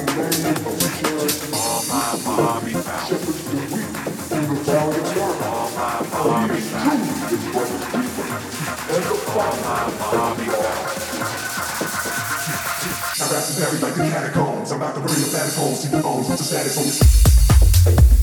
Now that's the buried like the catacombs. I'm bring the real fat holes, the bones with the status on.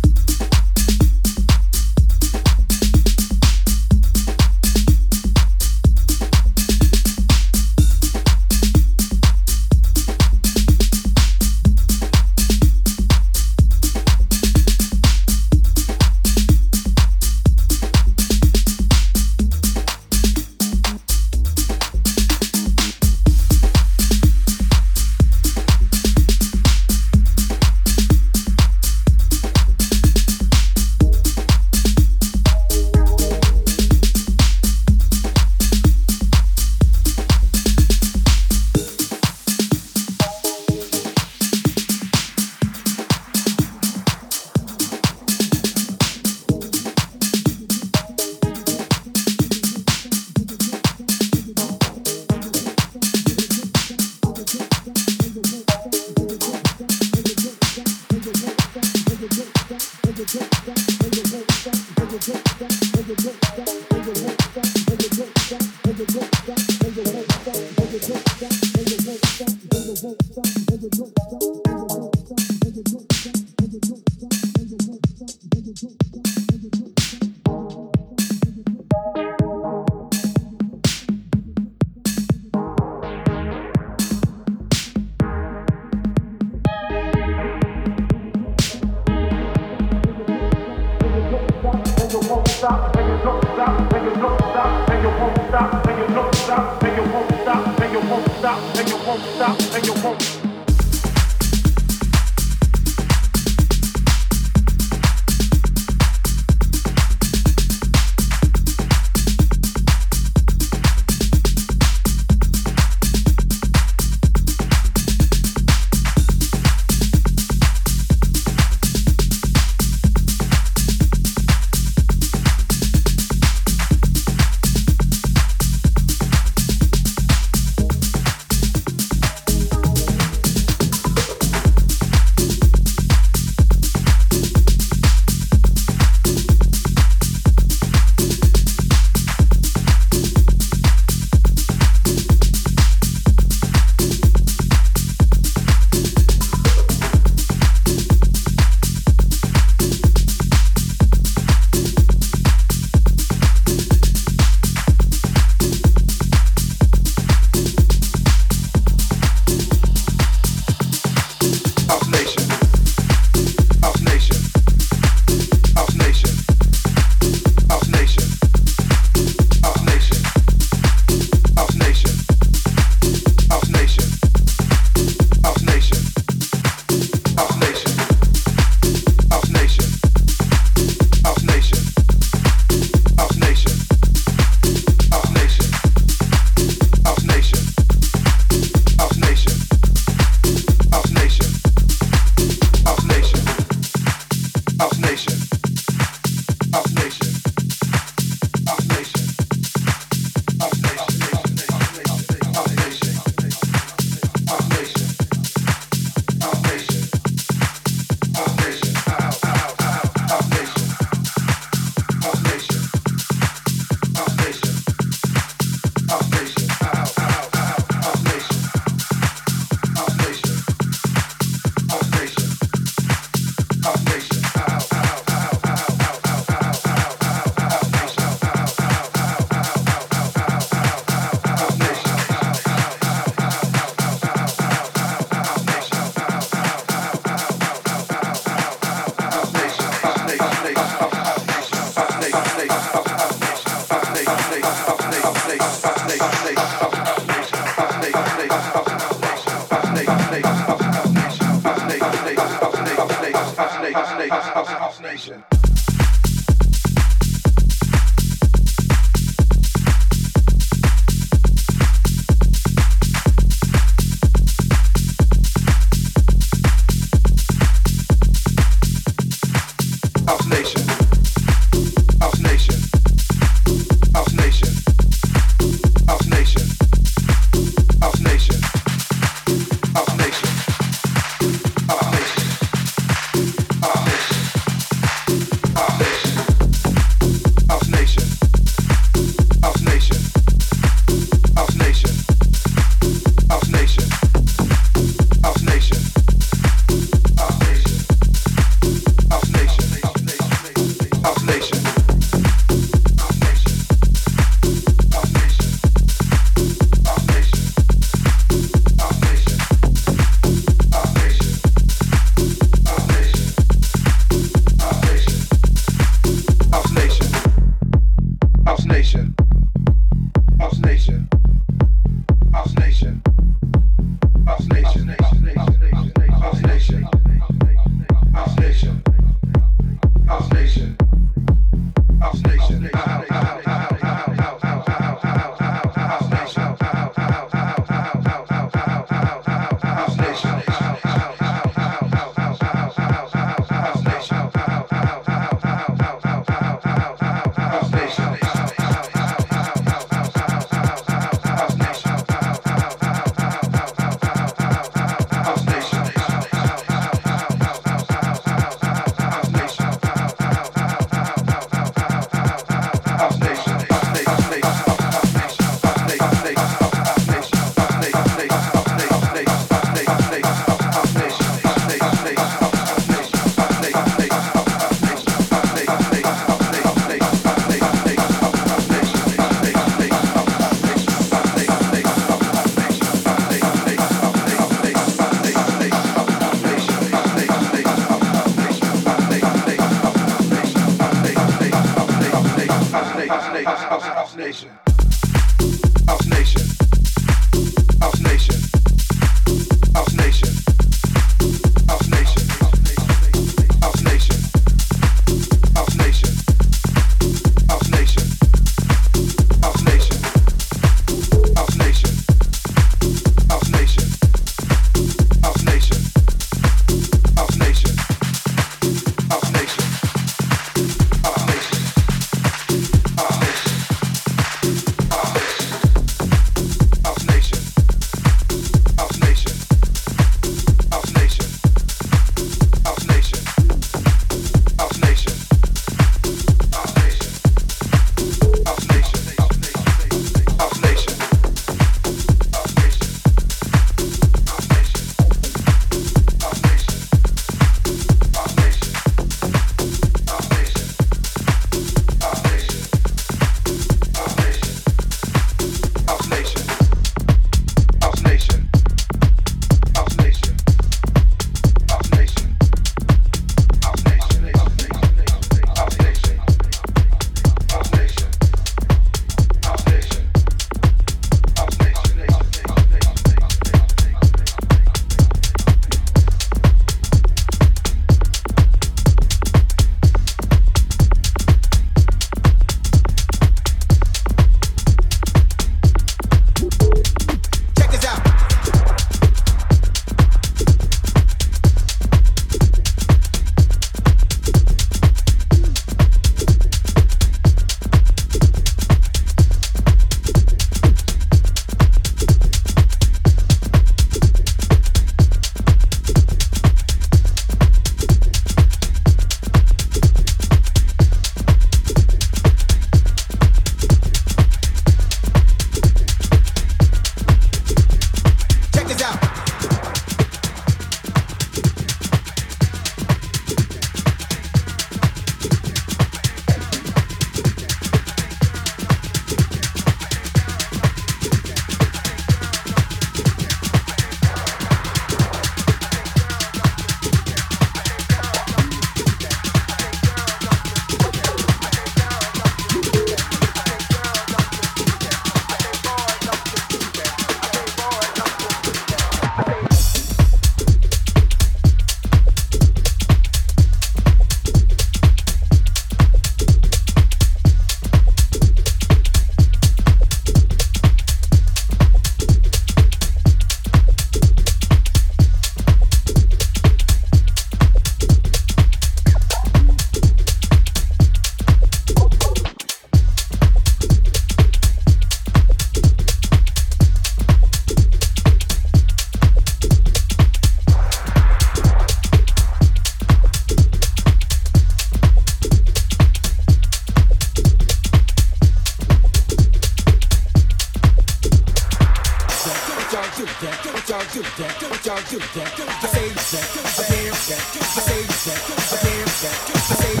do that? Don't y'all do that? I say that. I say that. I say that. I that. say say